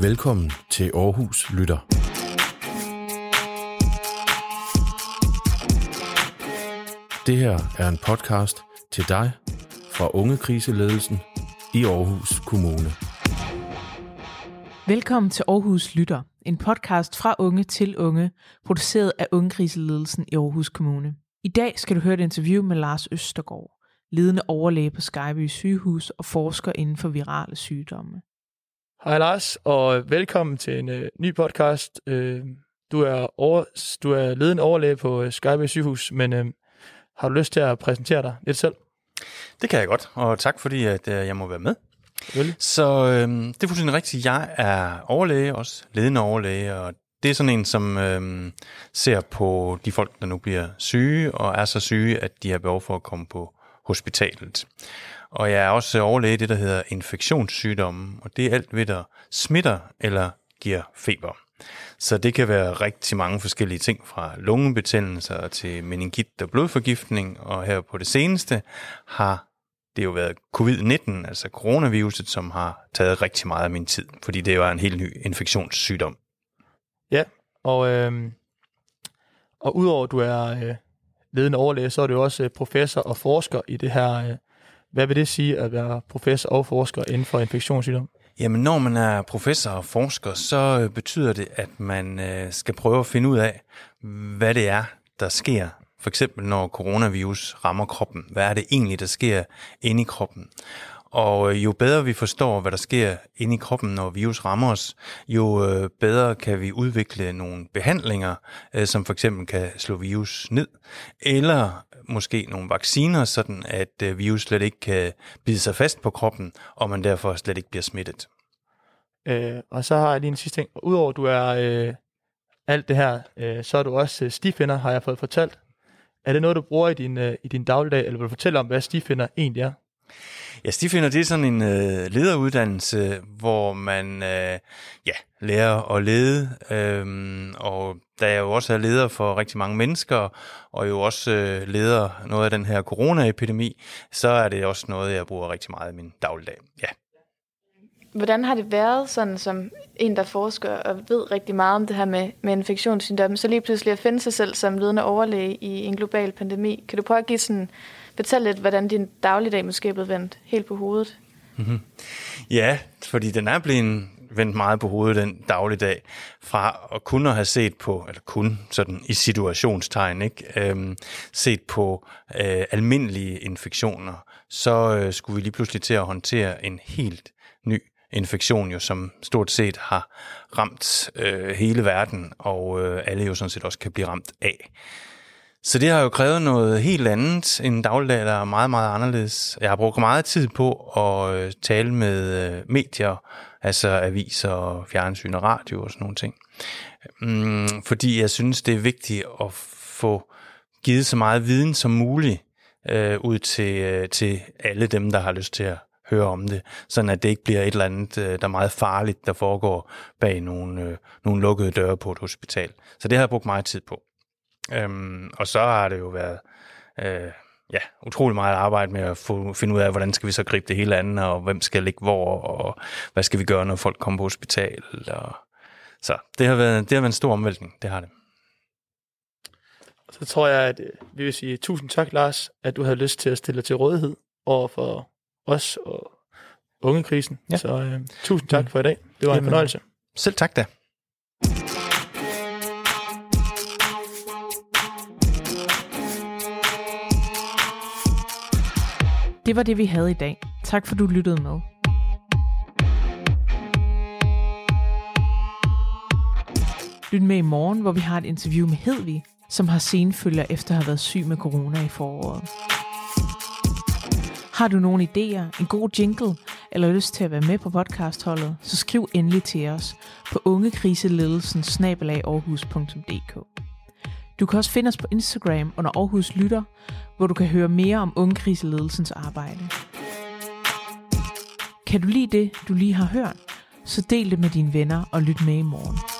Velkommen til Aarhus Lytter. Det her er en podcast til dig fra Unge Kriseledelsen i Aarhus Kommune. Velkommen til Aarhus Lytter, en podcast fra unge til unge, produceret af Ungekriseledelsen i Aarhus Kommune. I dag skal du høre et interview med Lars Østergaard, ledende overlæge på Skyby sygehus og forsker inden for virale sygdomme. Hej Lars, og velkommen til en uh, ny podcast. Uh, du, er over, du er ledende overlæge på uh, Skyby sygehus, men uh, har du lyst til at præsentere dig lidt selv? Det kan jeg godt, og tak fordi at, uh, jeg må være med. Vel? Så øh, det er fuldstændig rigtigt. Jeg er overlæge også, ledende overlæge, og det er sådan en, som øh, ser på de folk, der nu bliver syge, og er så syge, at de har behov for at komme på hospitalet. Og jeg er også overlæge i det, der hedder infektionssygdomme, og det er alt ved, der smitter eller giver feber. Så det kan være rigtig mange forskellige ting, fra lungebetændelser til meningit og blodforgiftning, og her på det seneste har det jo været covid-19, altså coronaviruset, som har taget rigtig meget af min tid, fordi det jo er en helt ny infektionssygdom. Ja, og, øh, og udover at du er øh, ledende overlæge, så er du også øh, professor og forsker i det her. Øh, hvad vil det sige at være professor og forsker inden for infektionssygdom? Jamen, når man er professor og forsker, så øh, betyder det, at man øh, skal prøve at finde ud af, hvad det er, der sker for eksempel når coronavirus rammer kroppen. Hvad er det egentlig, der sker inde i kroppen? Og øh, jo bedre vi forstår, hvad der sker inde i kroppen, når virus rammer os, jo øh, bedre kan vi udvikle nogle behandlinger, øh, som for eksempel kan slå virus ned, eller måske nogle vacciner, sådan at virus slet ikke kan bide sig fast på kroppen, og man derfor slet ikke bliver smittet. Øh, og så har jeg lige en sidste ting. Udover du er øh, alt det her, øh, så er du også stifinder, har jeg fået fortalt. Er det noget, du bruger i din, øh, i din dagligdag, eller vil du fortælle om, hvad stifinder egentlig er? Ja, stifinder, det er sådan en øh, lederuddannelse, hvor man øh, ja, lærer at lede, øh, og der er jo også er leder for rigtig mange mennesker, og jo også øh, leder noget af den her coronaepidemi, så er det også noget, jeg bruger rigtig meget i min dagligdag. Ja. Hvordan har det været sådan som en, der forsker og ved rigtig meget om det her med, med infektionssygdomme, så lige pludselig at finde sig selv som ledende overlæge i en global pandemi? Kan du prøve at give sådan, fortælle lidt, hvordan din dagligdag måske er blevet vendt helt på hovedet? Mm-hmm. Ja, fordi den er blevet vendt meget på hovedet den dagligdag, fra at kunne have set på, eller kun sådan i situationstegn, ikke? Øhm, set på øh, almindelige infektioner, så øh, skulle vi lige pludselig til at håndtere en helt ny infektion, jo, som stort set har ramt øh, hele verden, og øh, alle jo sådan set også kan blive ramt af. Så det har jo krævet noget helt andet. En dagligdag, der er meget, meget anderledes. Jeg har brugt meget tid på at øh, tale med øh, medier, altså aviser, fjernsyn og radio og sådan nogle ting. Mm, fordi jeg synes, det er vigtigt at få givet så meget viden som muligt øh, ud til, øh, til alle dem, der har lyst til at høre om det, sådan at det ikke bliver et eller andet, øh, der er meget farligt, der foregår bag nogle, øh, nogle lukkede døre på et hospital. Så det har jeg brugt meget tid på. Øhm, og så har det jo været øh, ja, utrolig meget arbejde med at få, finde ud af, hvordan skal vi så gribe det hele andet, og hvem skal ligge hvor, og hvad skal vi gøre, når folk kommer på hospital. Og, så det har, været, det har været en stor omvæltning, det har det. Så tror jeg, at øh, vi vil sige tusind tak, Lars, at du havde lyst til at stille til rådighed over for os og ungekrisen. Ja. Så øh, tusind tak for i dag. Det var Jamen, en fornøjelse. Selv tak da. Det var det, vi havde i dag. Tak for, du lyttede med. Lyt med i morgen, hvor vi har et interview med Hedvig, som har senfølger efter at have været syg med corona i foråret. Har du nogle idéer, en god jingle eller lyst til at være med på podcastholdet, så skriv endelig til os på ungekriseledelsen Du kan også finde os på Instagram under Aarhus Lytter, hvor du kan høre mere om ungekriseledelsens arbejde. Kan du lide det, du lige har hørt, så del det med dine venner og lyt med i morgen.